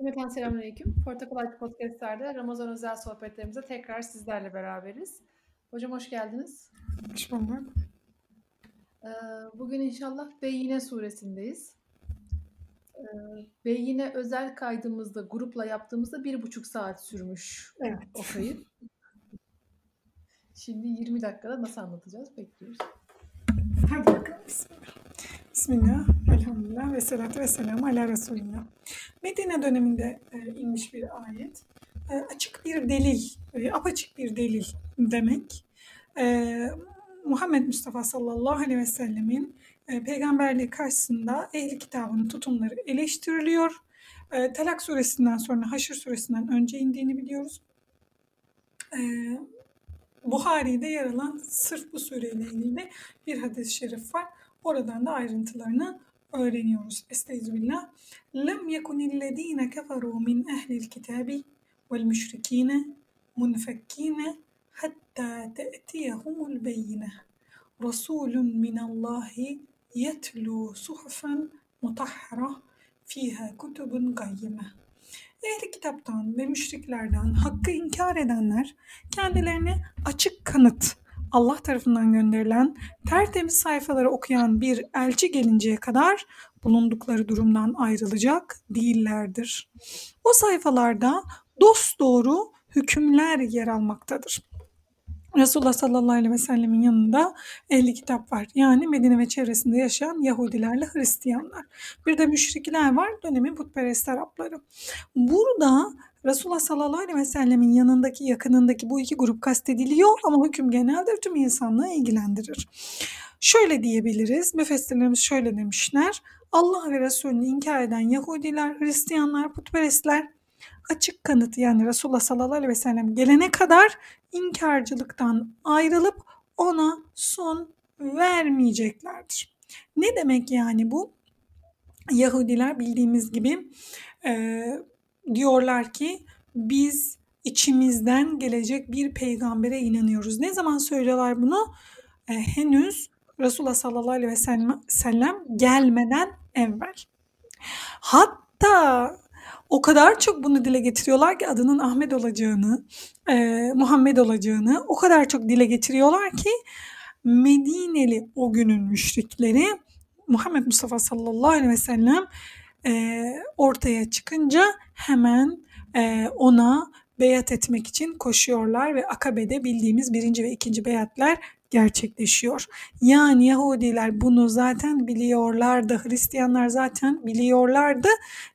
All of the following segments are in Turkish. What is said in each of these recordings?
Cümleten selamünaleyküm. Portakal Aç Podcast'lerde Ramazan özel sohbetlerimize tekrar sizlerle beraberiz. Hocam hoş geldiniz. Hoş bulduk. Ee, Bugün inşallah Beyyine suresindeyiz. Ee, Beyyine özel kaydımızda grupla yaptığımızda bir buçuk saat sürmüş Evet. o kayıt. Şimdi 20 dakikada nasıl anlatacağız bekliyoruz. Hadi bakalım. Bismillah. Bismillah. Elhamdülillah. Ve salatu ve selamu ala Resulillah. Medine döneminde e, inmiş bir ayet. E, açık bir delil, e, apaçık bir delil demek. Muhammed Mustafa sallallahu aleyhi ve sellemin peygamberliği karşısında ehli kitabın tutumları eleştiriliyor. Talak suresinden sonra Haşr suresinden önce indiğini biliyoruz. Buhari'de yer alan sırf bu sureyle ilgili bir hadis-i şerif var. Oradan da ayrıntılarını öğreniyoruz. Estağfirullah. Lem yekunillezine keferu min ehlil kitabi vel müşrikine munfekkine hatta te'tiyehumul beyine. Resulun minallahi yetlu suhufen mutahhara fiha kutubun gayyime. Ehli kitaptan ve müşriklerden hakkı inkar edenler kendilerine açık kanıt Allah tarafından gönderilen tertemiz sayfaları okuyan bir elçi gelinceye kadar bulundukları durumdan ayrılacak değillerdir. O sayfalarda dosdoğru hükümler yer almaktadır. Resulullah sallallahu aleyhi ve sellemin yanında ehli kitap var. Yani Medine ve çevresinde yaşayan Yahudilerle Hristiyanlar. Bir de müşrikler var, dönemin putperest Arapları. Burada Resulullah sallallahu aleyhi ve sellemin yanındaki, yakınındaki bu iki grup kastediliyor ama hüküm geneldir, tüm insanlığı ilgilendirir. Şöyle diyebiliriz, müfessirlerimiz şöyle demişler. Allah ve Resulünü inkar eden Yahudiler, Hristiyanlar, putperestler açık kanıtı yani Resulullah sallallahu aleyhi ve sellem gelene kadar inkarcılıktan ayrılıp ona son vermeyeceklerdir. Ne demek yani bu? Yahudiler bildiğimiz gibi e, diyorlar ki biz içimizden gelecek bir peygambere inanıyoruz. Ne zaman söylüyorlar bunu? E, henüz Resulullah sallallahu aleyhi ve sellem, gelmeden evvel. Hatta o kadar çok bunu dile getiriyorlar ki adının Ahmet olacağını, e, Muhammed olacağını o kadar çok dile getiriyorlar ki Medineli o günün müşrikleri Muhammed Mustafa sallallahu aleyhi ve sellem e, ortaya çıkınca hemen e, ona beyat etmek için koşuyorlar ve Akabe'de bildiğimiz birinci ve ikinci beyatlar gerçekleşiyor. Yani Yahudiler bunu zaten biliyorlardı. Hristiyanlar zaten biliyorlardı.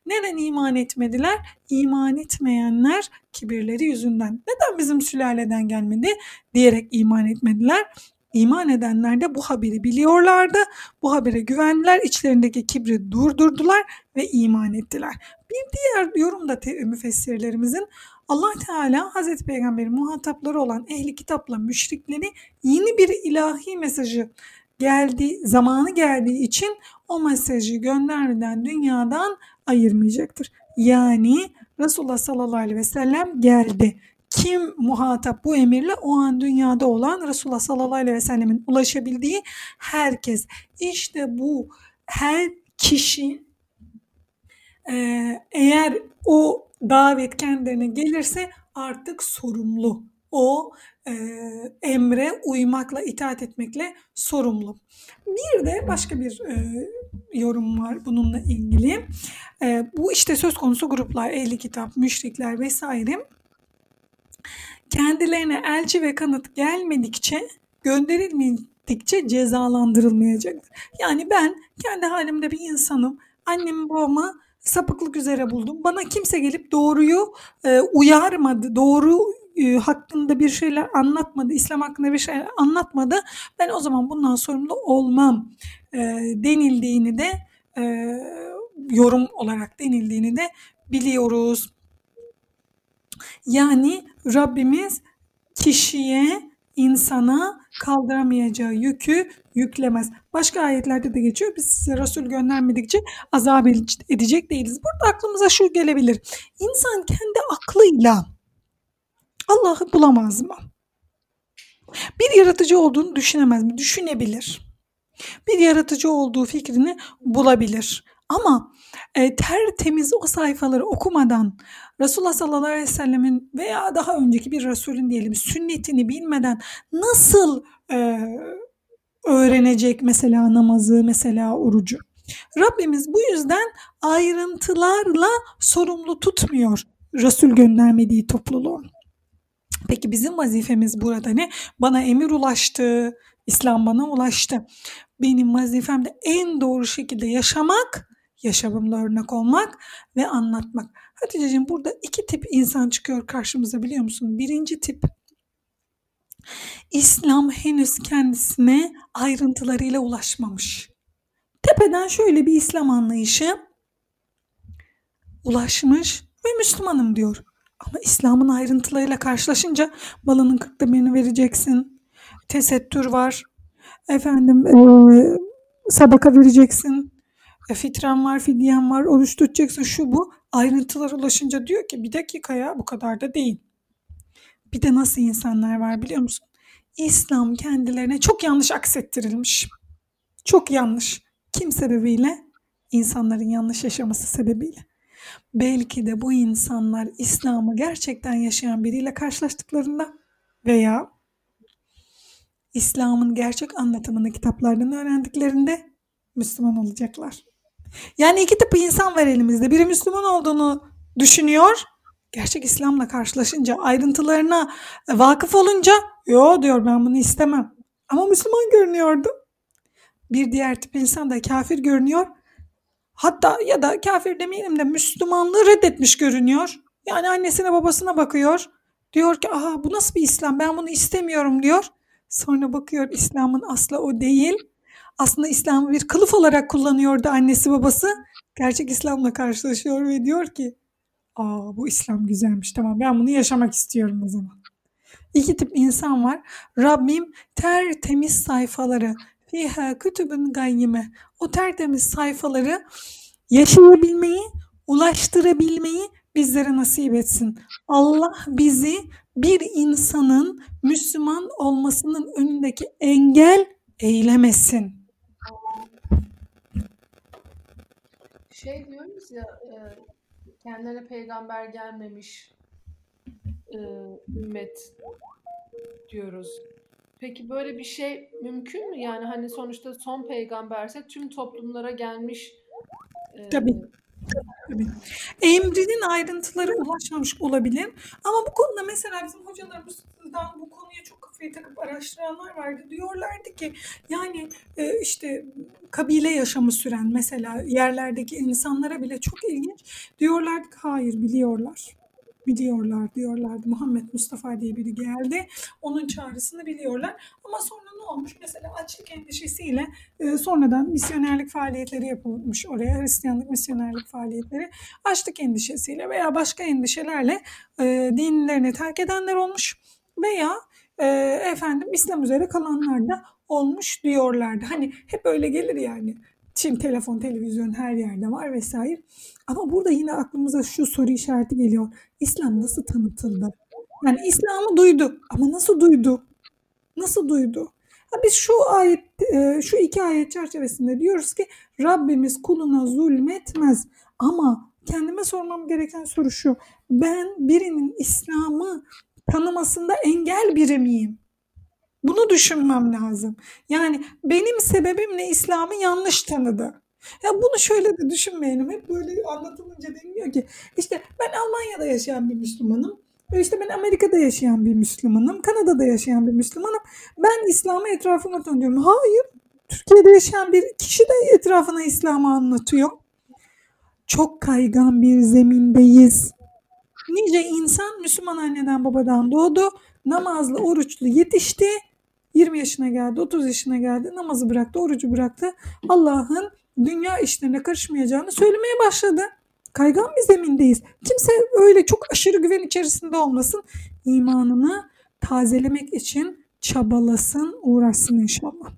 Neden iman etmediler? İman etmeyenler kibirleri yüzünden. Neden bizim sülaleden gelmedi diyerek iman etmediler. İman edenler de bu haberi biliyorlardı. Bu habere güvendiler. içlerindeki kibri durdurdular ve iman ettiler. Bir diğer yorum da müfessirlerimizin Allah Teala Hazreti Peygamber'in muhatapları olan ehli kitapla müşrikleri yeni bir ilahi mesajı geldiği zamanı geldiği için o mesajı göndermeden dünyadan ayırmayacaktır. Yani Resulullah sallallahu aleyhi ve sellem geldi. Kim muhatap bu emirle o an dünyada olan Resulullah sallallahu aleyhi ve sellemin ulaşabildiği herkes. İşte bu her kişi eğer o davet kendilerine gelirse artık sorumlu. O e, emre uymakla, itaat etmekle sorumlu. Bir de başka bir e, yorum var bununla ilgili. E, bu işte söz konusu gruplar, ehli kitap, müşrikler vesaire kendilerine elçi ve kanıt gelmedikçe, gönderilmedikçe cezalandırılmayacaktır. Yani ben kendi halimde bir insanım. Annemi babamı sapıklık üzere buldum. Bana kimse gelip doğruyu e, uyarmadı, doğru e, hakkında bir şeyler anlatmadı, İslam hakkında bir şeyler anlatmadı. Ben o zaman bundan sorumlu olmam e, denildiğini de e, yorum olarak denildiğini de biliyoruz. Yani Rabbimiz kişiye, insana kaldıramayacağı yükü yüklemez. Başka ayetlerde de geçiyor. Biz size Resul göndermedikçe azap edecek değiliz. Burada aklımıza şu gelebilir. İnsan kendi aklıyla Allah'ı bulamaz mı? Bir yaratıcı olduğunu düşünemez mi? Düşünebilir. Bir yaratıcı olduğu fikrini bulabilir. Ama e, tertemiz o sayfaları okumadan Resulullah sallallahu aleyhi ve sellemin veya daha önceki bir Resulün diyelim sünnetini bilmeden nasıl e, öğrenecek mesela namazı, mesela orucu? Rabbimiz bu yüzden ayrıntılarla sorumlu tutmuyor Resul göndermediği topluluğu. Peki bizim vazifemiz burada ne? Bana emir ulaştı, İslam bana ulaştı. Benim vazifem de en doğru şekilde yaşamak, yaşamımla örnek olmak ve anlatmak. Hatice'ciğim burada iki tip insan çıkıyor karşımıza biliyor musun? Birinci tip İslam henüz kendisine ayrıntılarıyla ulaşmamış. Tepeden şöyle bir İslam anlayışı ulaşmış ve Müslümanım diyor. Ama İslam'ın ayrıntılarıyla karşılaşınca balının kırkta birini vereceksin. Tesettür var. Efendim e, sadaka vereceksin. E, fitren var, fidyen var, oruç tutacaksın şu bu. Ayrıntılar ulaşınca diyor ki bir dakika ya bu kadar da değil. Bir de nasıl insanlar var biliyor musun? İslam kendilerine çok yanlış aksettirilmiş. Çok yanlış. Kim sebebiyle? İnsanların yanlış yaşaması sebebiyle. Belki de bu insanlar İslam'ı gerçekten yaşayan biriyle karşılaştıklarında veya İslam'ın gerçek anlatımını kitaplardan öğrendiklerinde Müslüman olacaklar. Yani iki tip insan var elimizde. Biri Müslüman olduğunu düşünüyor. Gerçek İslam'la karşılaşınca, ayrıntılarına vakıf olunca, yo diyor ben bunu istemem. Ama Müslüman görünüyordu. Bir diğer tip insan da kafir görünüyor. Hatta ya da kafir demeyelim de Müslümanlığı reddetmiş görünüyor. Yani annesine babasına bakıyor. Diyor ki aha bu nasıl bir İslam ben bunu istemiyorum diyor. Sonra bakıyor İslam'ın aslı o değil. Aslında İslam'ı bir kılıf olarak kullanıyordu annesi babası. Gerçek İslam'la karşılaşıyor ve diyor ki aa bu İslam güzelmiş tamam ben bunu yaşamak istiyorum o zaman. İki tip insan var. Rabbim tertemiz sayfaları fiha kütübün gayyime o tertemiz sayfaları yaşayabilmeyi, ulaştırabilmeyi bizlere nasip etsin. Allah bizi bir insanın Müslüman olmasının önündeki engel eylemesin. Şey diyoruz ya e, kendilerine peygamber gelmemiş e, ümmet diyoruz. Peki böyle bir şey mümkün mü? Yani hani sonuçta son peygamberse tüm toplumlara gelmiş. E, Tabii. Tabii. Emrinin ayrıntıları ulaşmamış olabilir. Ama bu konuda mesela bizim hocalarımızdan bu kafayı takıp araştıranlar vardı. Diyorlardı ki yani e, işte kabile yaşamı süren mesela yerlerdeki insanlara bile çok ilginç. Diyorlardı ki hayır biliyorlar biliyorlar diyorlardı. Muhammed Mustafa diye biri geldi. Onun çağrısını biliyorlar. Ama sonra ne olmuş? Mesela açlık endişesiyle e, sonradan misyonerlik faaliyetleri yapılmış oraya. Hristiyanlık misyonerlik faaliyetleri. Açlık endişesiyle veya başka endişelerle e, dinlerini terk edenler olmuş. Veya e, efendim İslam üzere kalanlar da olmuş diyorlardı. Hani hep öyle gelir yani. Çin telefon, televizyon her yerde var vesaire. Ama burada yine aklımıza şu soru işareti geliyor. İslam nasıl tanıtıldı? Yani İslam'ı duydu ama nasıl duydu? Nasıl duydu? Ha biz şu ayet, e, şu iki ayet çerçevesinde diyoruz ki Rabbimiz kuluna zulmetmez. Ama kendime sormam gereken soru şu. Ben birinin İslam'ı tanımasında engel biri miyim? Bunu düşünmem lazım. Yani benim sebebim ne İslam'ı yanlış tanıdı. Ya bunu şöyle de düşünmeyelim. Hep böyle anlatılınca deniliyor ki işte ben Almanya'da yaşayan bir Müslümanım. İşte ben Amerika'da yaşayan bir Müslümanım. Kanada'da yaşayan bir Müslümanım. Ben İslam'ı etrafıma tanıyorum. Hayır. Türkiye'de yaşayan bir kişi de etrafına İslam'ı anlatıyor. Çok kaygan bir zemindeyiz. Nice insan Müslüman anneden babadan doğdu. Namazlı, oruçlu yetişti 20 yaşına geldi, 30 yaşına geldi, namazı bıraktı, orucu bıraktı. Allah'ın dünya işlerine karışmayacağını söylemeye başladı. Kaygan bir zemindeyiz. Kimse öyle çok aşırı güven içerisinde olmasın. İmanını tazelemek için çabalasın, uğraşsın inşallah.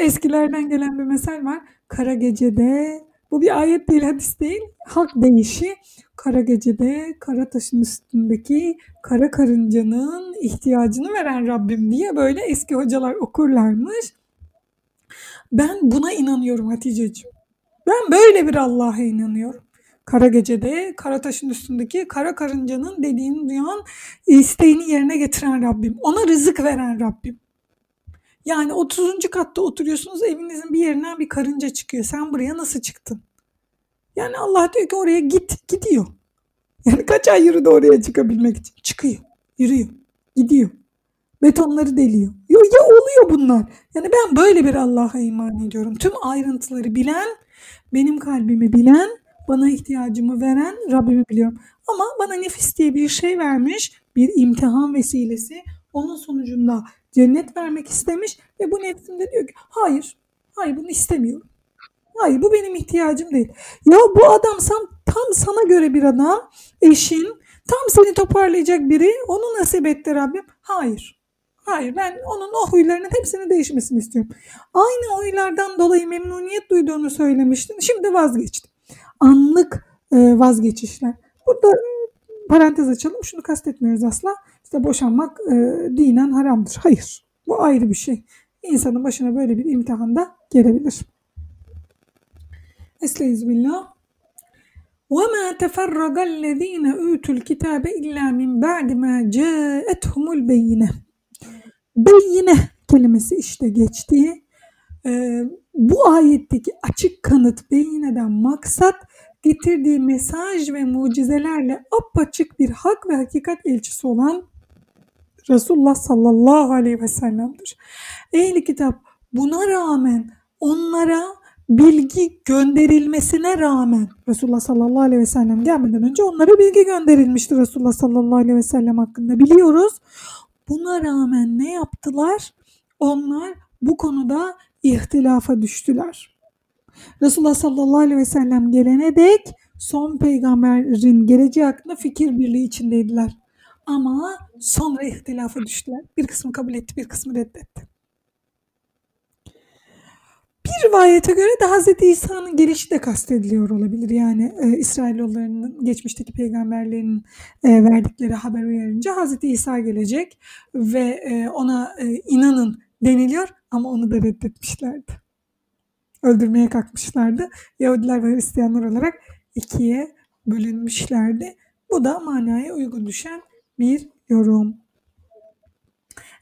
Eskilerden gelen bir mesel var. Kara gecede bu bir ayet değil, hadis değil. Halk deyişi kara gecede kara taşın üstündeki kara karıncanın ihtiyacını veren Rabbim diye böyle eski hocalar okurlarmış. Ben buna inanıyorum Hatice'ciğim. Ben böyle bir Allah'a inanıyorum. Kara gecede kara taşın üstündeki kara karıncanın dediğini duyan isteğini yerine getiren Rabbim. Ona rızık veren Rabbim. Yani 30. katta oturuyorsunuz evinizin bir yerinden bir karınca çıkıyor. Sen buraya nasıl çıktın? Yani Allah diyor ki oraya git gidiyor. Yani kaç ay yürüdü oraya çıkabilmek için. Çıkıyor, yürüyor, gidiyor. Betonları deliyor. Ya, ya oluyor bunlar. Yani ben böyle bir Allah'a iman ediyorum. Tüm ayrıntıları bilen, benim kalbimi bilen, bana ihtiyacımı veren Rabbimi biliyorum. Ama bana nefis diye bir şey vermiş, bir imtihan vesilesi. Onun sonucunda cennet vermek istemiş ve bu nefsim de diyor ki hayır, hayır bunu istemiyorum. Hayır bu benim ihtiyacım değil. Ya bu adam tam sana göre bir adam, eşin, tam seni toparlayacak biri, onu nasip etti Rabbim. Hayır. Hayır ben onun o huylarının hepsini değişmesini istiyorum. Aynı huylardan dolayı memnuniyet duyduğunu söylemiştin. Şimdi vazgeçtim. Anlık vazgeçişler. Burada parantez açalım. Şunu kastetmiyoruz asla İşte boşanmak e, dinen haramdır. Hayır. Bu ayrı bir şey. İnsanın başına böyle bir imtihanda gelebilir. Estaizu billah. وَمَا تَفَرَّقَ الَّذ۪ينَ اُوتُوا الْكِتَابَ اِلَّا مِنْ بَعْدِ مَا جَاءَتْهُمُ الْبَيِّنَةِ Beyine kelimesi işte geçti. Ee, bu ayetteki açık kanıt beyineden maksat getirdiği mesaj ve mucizelerle apaçık bir hak ve hakikat elçisi olan Resulullah sallallahu aleyhi ve sellem'dir. Ehli kitap buna rağmen onlara bilgi gönderilmesine rağmen Resulullah sallallahu aleyhi ve sellem gelmeden önce onlara bilgi gönderilmiştir Resulullah sallallahu aleyhi ve sellem hakkında biliyoruz. Buna rağmen ne yaptılar? Onlar bu konuda ihtilafa düştüler. Resulullah sallallahu aleyhi ve sellem gelene dek son peygamberin geleceği hakkında fikir birliği içindeydiler. Ama sonra ihtilafa düştüler. Bir kısmı kabul etti, bir kısmı reddetti. Bir rivayete göre de Hz. İsa'nın gelişi de kastediliyor olabilir. Yani e, İsrailoğullarının geçmişteki peygamberlerin e, verdikleri haber uyarınca Hz. İsa gelecek ve e, ona e, inanın deniliyor ama onu da reddetmişlerdi. Öldürmeye kalkmışlardı. Yahudiler ve Hristiyanlar olarak ikiye bölünmüşlerdi. Bu da manaya uygun düşen bir yorum.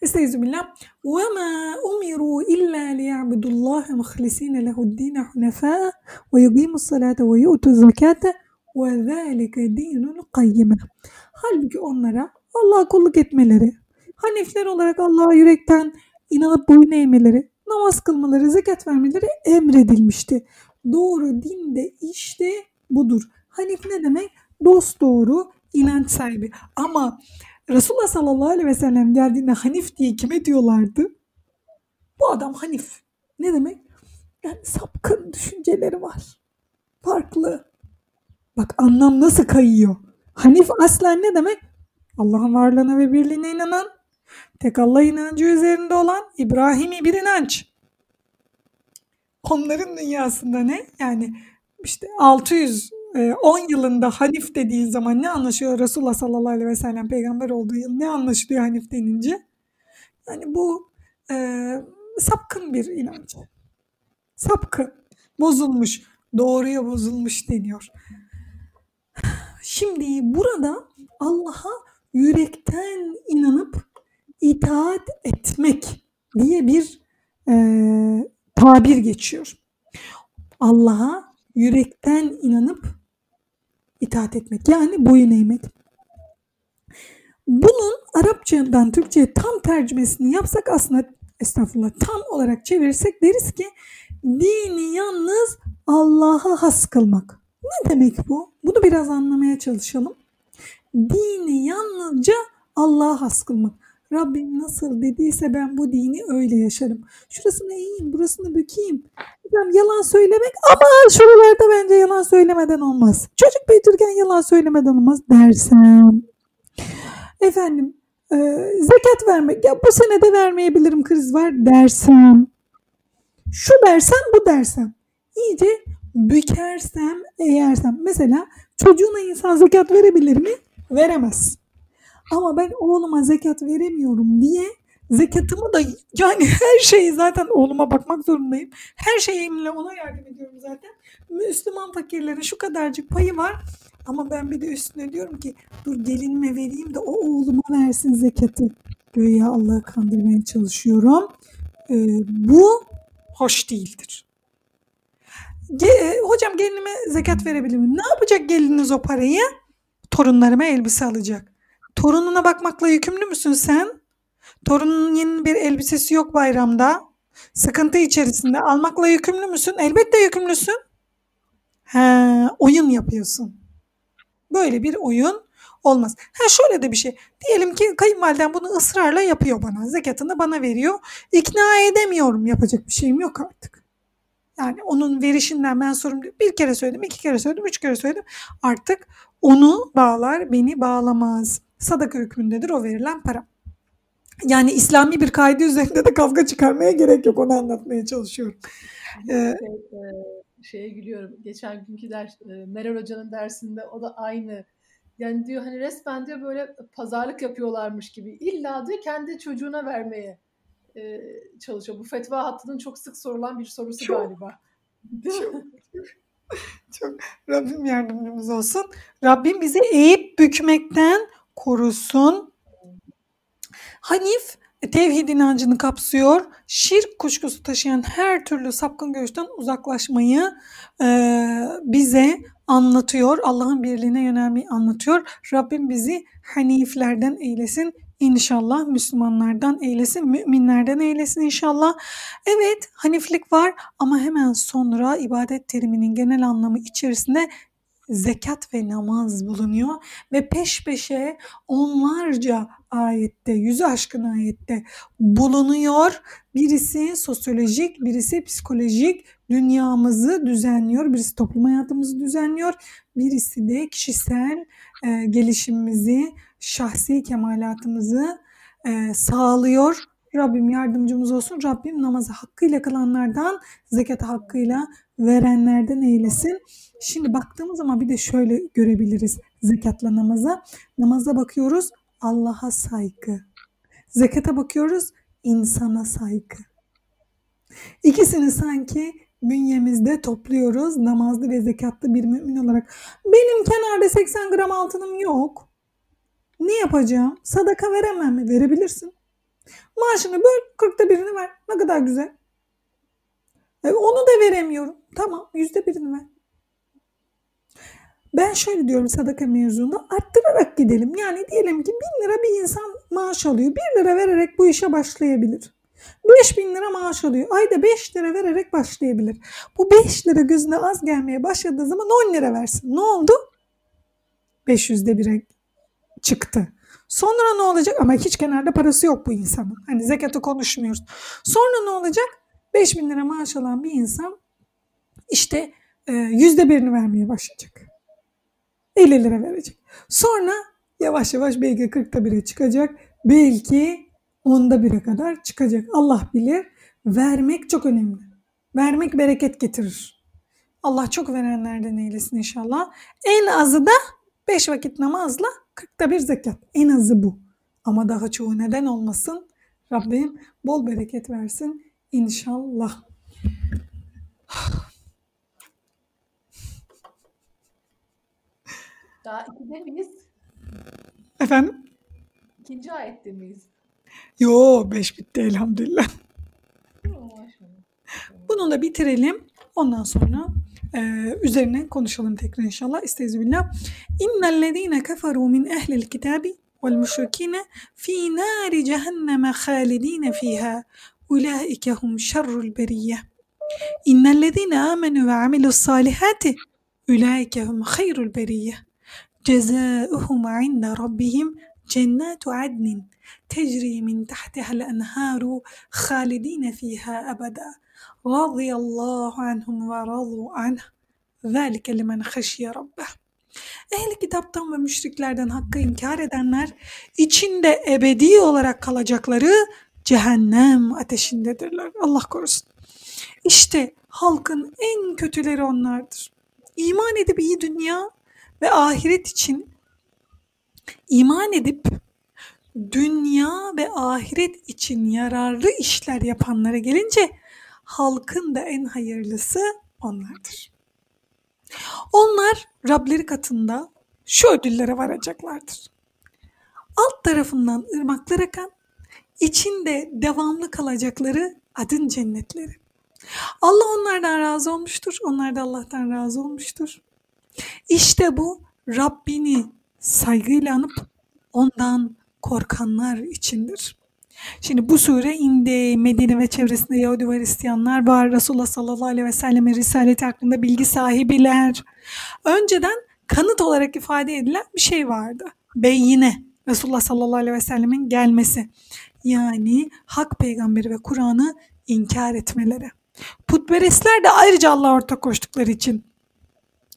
Estağfirullah. Ve ma umiru illa liya'budullaha muhlisina lehu'd-din hunafa ve yuqimus salate ve yu'tuz zekate ve zalike dinul kayyime. Halbuki onlara Allah'a kulluk etmeleri, Hanifler olarak Allah'a yürekten inanıp boyun eğmeleri, namaz kılmaları, zekat vermeleri emredilmişti. Doğru din de işte budur. Hanif ne demek? Dost doğru, inanç sahibi. Ama Resulullah sallallahu aleyhi ve sellem geldiğinde Hanif diye kime diyorlardı? Bu adam Hanif. Ne demek? Yani sapkın düşünceleri var. Farklı. Bak anlam nasıl kayıyor. Hanif aslen ne demek? Allah'ın varlığına ve birliğine inanan, tek Allah inancı üzerinde olan İbrahim'i bir inanç. Onların dünyasında ne? Yani işte 600 10 yılında Hanif dediği zaman ne anlaşıyor Resulullah sallallahu aleyhi ve sellem peygamber olduğu yıl ne anlaşılıyor Hanif denince? Yani bu e, sapkın bir inanç. Sapkın, bozulmuş, doğruya bozulmuş deniyor. Şimdi burada Allah'a yürekten inanıp itaat etmek diye bir e, tabir geçiyor. Allah'a yürekten inanıp itaat etmek yani boyun eğmek. Bunun Arapçadan Türkçe'ye tam tercümesini yapsak aslında estağfurullah tam olarak çevirirsek deriz ki dini yalnız Allah'a has kılmak. Ne demek bu? Bunu biraz anlamaya çalışalım. Dini yalnızca Allah'a has kılmak. Rabbim nasıl dediyse ben bu dini öyle yaşarım. Şurasını eğeyim, burasını bükeyim. Hocam yalan söylemek ama şuralarda bence yalan söylemeden olmaz. Çocuk büyütürken yalan söylemeden olmaz dersem. Efendim e, zekat vermek ya bu sene de vermeyebilirim kriz var dersem. Şu dersem bu dersem. İyice bükersem eğersem. Mesela çocuğuna insan zekat verebilir mi? Veremez. Ama ben oğluma zekat veremiyorum diye Zekatımı da yani her şeyi zaten oğluma bakmak zorundayım. Her şeyimle ona yardım ediyorum zaten. Müslüman fakirlerin şu kadarcık payı var. Ama ben bir de üstüne diyorum ki dur gelinime vereyim de o oğluma versin zekatı. Göğe Allah'ı kandırmaya çalışıyorum. Ee, bu hoş değildir. Ge- hocam gelinime zekat verebilir miyim? Ne yapacak gelininiz o parayı? Torunlarıma elbise alacak. Torununa bakmakla yükümlü müsün sen? Torununun yeni bir elbisesi yok bayramda. Sıkıntı içerisinde almakla yükümlü müsün? Elbette yükümlüsün. He, oyun yapıyorsun. Böyle bir oyun olmaz. Ha şöyle de bir şey. Diyelim ki kayınvaliden bunu ısrarla yapıyor bana. Zekatını bana veriyor. İkna edemiyorum. Yapacak bir şeyim yok artık. Yani onun verişinden ben sorumlu bir kere söyledim, iki kere söyledim, üç kere söyledim. Artık onu bağlar, beni bağlamaz. Sadaka hükmündedir o verilen para. Yani İslami bir kaide üzerinde de kavga çıkarmaya gerek yok. Onu anlatmaya çalışıyorum. Ee, Şey, e, şeye gülüyorum. Geçen günkü ders, e, Meral Hoca'nın dersinde o da aynı. Yani diyor hani resmen diyor böyle pazarlık yapıyorlarmış gibi. İlla diyor kendi çocuğuna vermeye e, çalışıyor. Bu fetva hattının çok sık sorulan bir sorusu Çok. galiba. Mi? Çok Rabbim yardımcımız olsun. Rabbim bizi eğip bükmekten korusun. Hanif tevhid inancını kapsıyor. Şirk kuşkusu taşıyan her türlü sapkın görüşten uzaklaşmayı e, bize anlatıyor. Allah'ın birliğine yönelmeyi anlatıyor. Rabbim bizi haniflerden eylesin. İnşallah Müslümanlardan eylesin, müminlerden eylesin inşallah. Evet, haniflik var ama hemen sonra ibadet teriminin genel anlamı içerisinde zekat ve namaz bulunuyor ve peş peşe onlarca ayette, yüzü aşkın ayette bulunuyor. Birisi sosyolojik, birisi psikolojik dünyamızı düzenliyor, birisi toplum hayatımızı düzenliyor, birisi de kişisel e, gelişimimizi, şahsi kemalatımızı e, sağlıyor. Rabbim yardımcımız olsun. Rabbim namazı hakkıyla kılanlardan, zekatı hakkıyla verenlerden eylesin. Şimdi baktığımız zaman bir de şöyle görebiliriz zekatla namaza. Namaza bakıyoruz Allah'a saygı. Zekata bakıyoruz insana saygı. İkisini sanki bünyemizde topluyoruz namazlı ve zekatlı bir mümin olarak. Benim kenarda 80 gram altınım yok. Ne yapacağım? Sadaka veremem mi? Verebilirsin. Maaşını böl, kırkta birini ver. Ne kadar güzel. E, onu da veremiyorum. Tamam, yüzde birini ver. Ben şöyle diyorum sadaka mevzunda arttırarak gidelim. Yani diyelim ki bin lira bir insan maaş alıyor. Bir lira vererek bu işe başlayabilir. 5 bin lira maaş alıyor. Ayda 5 lira vererek başlayabilir. Bu 5 lira gözüne az gelmeye başladığı zaman 10 lira versin. Ne oldu? 500'de 1'e çıktı. Sonra ne olacak? Ama hiç kenarda parası yok bu insanın. Hani zekatı konuşmuyoruz. Sonra ne olacak? 5 bin lira maaş alan bir insan işte e, yüzde birini vermeye başlayacak. 50 lira verecek. Sonra yavaş yavaş belki 40'ta 1'e çıkacak. Belki 10'da 1'e kadar çıkacak. Allah bilir. Vermek çok önemli. Vermek bereket getirir. Allah çok verenlerden eylesin inşallah. En azı da 5 vakit namazla 40'ta bir zekat. En azı bu. Ama daha çoğu neden olmasın. Rabbim bol bereket versin inşallah. Daha ikide miyiz? Efendim? İkinci ayette miyiz? Yo 5 bitti elhamdülillah. Bunu da bitirelim. Ondan sonra Ee, üzerinden konuşalım tekrar inşallah. İstezbillah. İnnellezine keferu min ehlil kitabi vel müşrikine fi nari cehenneme halidine fiha. Ulaike hum şerrul beriyye. İnnellezine amenu ve amilus salihati. Ulaike hum hayrul beriyye. جزاؤهم عند ربهم جنات عدن تجري من تحتها الأنهار خالدين فيها أبداً رضي الله عنهم ورضوا عنه ذلك لمن خشي ربه Ehli kitaptan ve müşriklerden hakkı inkar edenler içinde ebedi olarak kalacakları cehennem ateşindedirler. Allah korusun. İşte halkın en kötüleri onlardır. İman edip iyi dünya ve ahiret için iman edip dünya ve ahiret için yararlı işler yapanlara gelince halkın da en hayırlısı onlardır. Onlar Rableri katında şu ödüllere varacaklardır. Alt tarafından ırmaklar akan, içinde devamlı kalacakları adın cennetleri. Allah onlardan razı olmuştur, onlar da Allah'tan razı olmuştur. İşte bu Rabbini saygıyla anıp ondan korkanlar içindir. Şimdi bu sure indi Medine ve çevresinde Yahudi ve Hristiyanlar var. Resulullah sallallahu aleyhi ve sellem'in risaleti hakkında bilgi sahibiler. Önceden kanıt olarak ifade edilen bir şey vardı. Beyine Resulullah sallallahu aleyhi ve sellemin gelmesi. Yani hak peygamberi ve Kur'an'ı inkar etmeleri. Putperestler de ayrıca Allah'a ortak koştukları için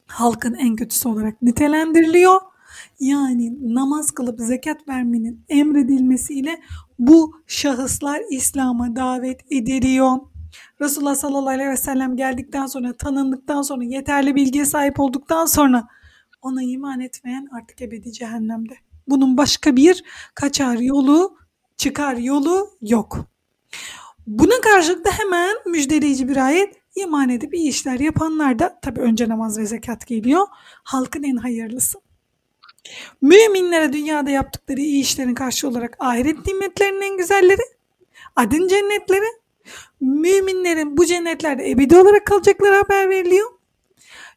halkın en kötüsü olarak nitelendiriliyor. Yani namaz kılıp zekat vermenin emredilmesiyle bu şahıslar İslam'a davet ediliyor. Resulullah sallallahu aleyhi ve sellem geldikten sonra, tanındıktan sonra, yeterli bilgiye sahip olduktan sonra ona iman etmeyen artık ebedi cehennemde. Bunun başka bir kaçar yolu, çıkar yolu yok. Buna karşılık da hemen müjdeleyici bir ayet iman edip iyi işler yapanlar da tabi önce namaz ve zekat geliyor. Halkın en hayırlısı. Müminlere dünyada yaptıkları iyi işlerin karşı olarak ahiret nimetlerinin en güzelleri, adın cennetleri, müminlerin bu cennetlerde ebedi olarak kalacakları haber veriliyor.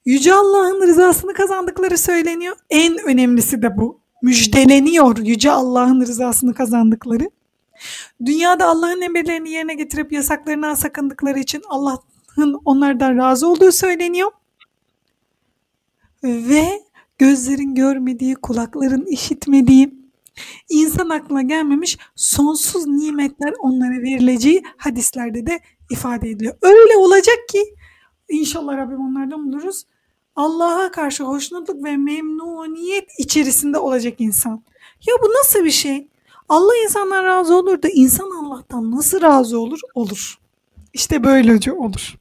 Yüce Allah'ın rızasını kazandıkları söyleniyor. En önemlisi de bu. Müjdeleniyor Yüce Allah'ın rızasını kazandıkları. Dünyada Allah'ın emirlerini yerine getirip yasaklarından sakındıkları için Allah'ın onlardan razı olduğu söyleniyor. Ve gözlerin görmediği, kulakların işitmediği, insan aklına gelmemiş sonsuz nimetler onlara verileceği hadislerde de ifade ediliyor. Öyle olacak ki inşallah Rabbim onlardan buluruz. Allah'a karşı hoşnutluk ve memnuniyet içerisinde olacak insan. Ya bu nasıl bir şey? Allah insandan razı olur da insan Allah'tan nasıl razı olur? Olur. İşte böylece olur.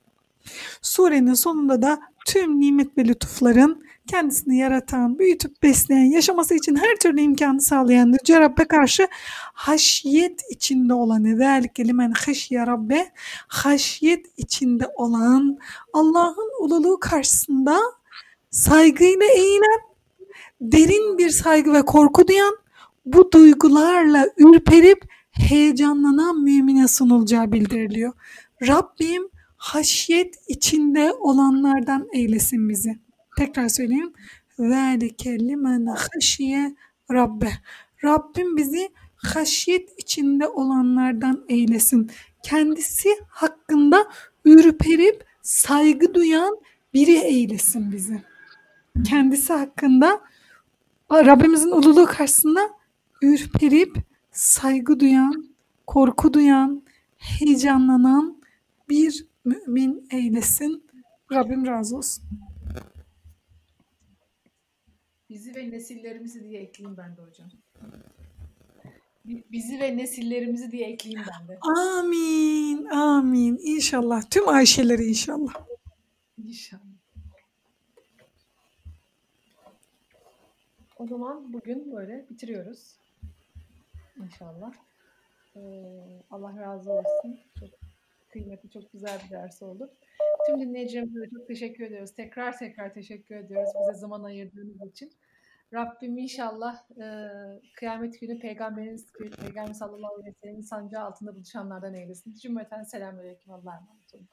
Surenin sonunda da tüm nimet ve lütufların kendisini yaratan, büyütüp besleyen, yaşaması için her türlü imkanı sağlayandır. Yüce Rabbe karşı haşyet içinde olan, ذَٰلِكَ لِمَنْ خَشْيَ Rabbe, haşyet içinde olan, Allah'ın ululuğu karşısında saygıyla eğilen, derin bir saygı ve korku duyan, bu duygularla ürperip heyecanlanan mümine sunulacağı bildiriliyor. Rabbim haşyet içinde olanlardan eylesin bizi. Tekrar söyleyeyim. ذَٰلِكَ لِمَنْ خَشِيَ Rabbe. Rabbim bizi haşyet içinde olanlardan eylesin. Kendisi hakkında ürperip saygı duyan biri eylesin bizi. Kendisi hakkında Rabbimizin ululuğu karşısında ürperip saygı duyan, korku duyan, heyecanlanan bir mümin eylesin. Rabbim razı olsun. Bizi ve nesillerimizi diye ekleyeyim ben de hocam. Bizi ve nesillerimizi diye ekleyeyim ben de. Amin, amin. İnşallah. Tüm Ayşeleri inşallah. İnşallah. O zaman bugün böyle bitiriyoruz. İnşallah. Ee, Allah razı olsun. Çok kıymetli, çok güzel bir ders oldu. Tüm dinleyicilerimize çok teşekkür ediyoruz. Tekrar tekrar teşekkür ediyoruz bize zaman ayırdığınız için. Rabbim inşallah e, kıyamet günü Peygamberimiz, Peygamber sallallahu aleyhi ve sellem'in sancağı altında buluşanlardan eylesin. Cümleten selamünaleyküm. Allah'a emanet olun.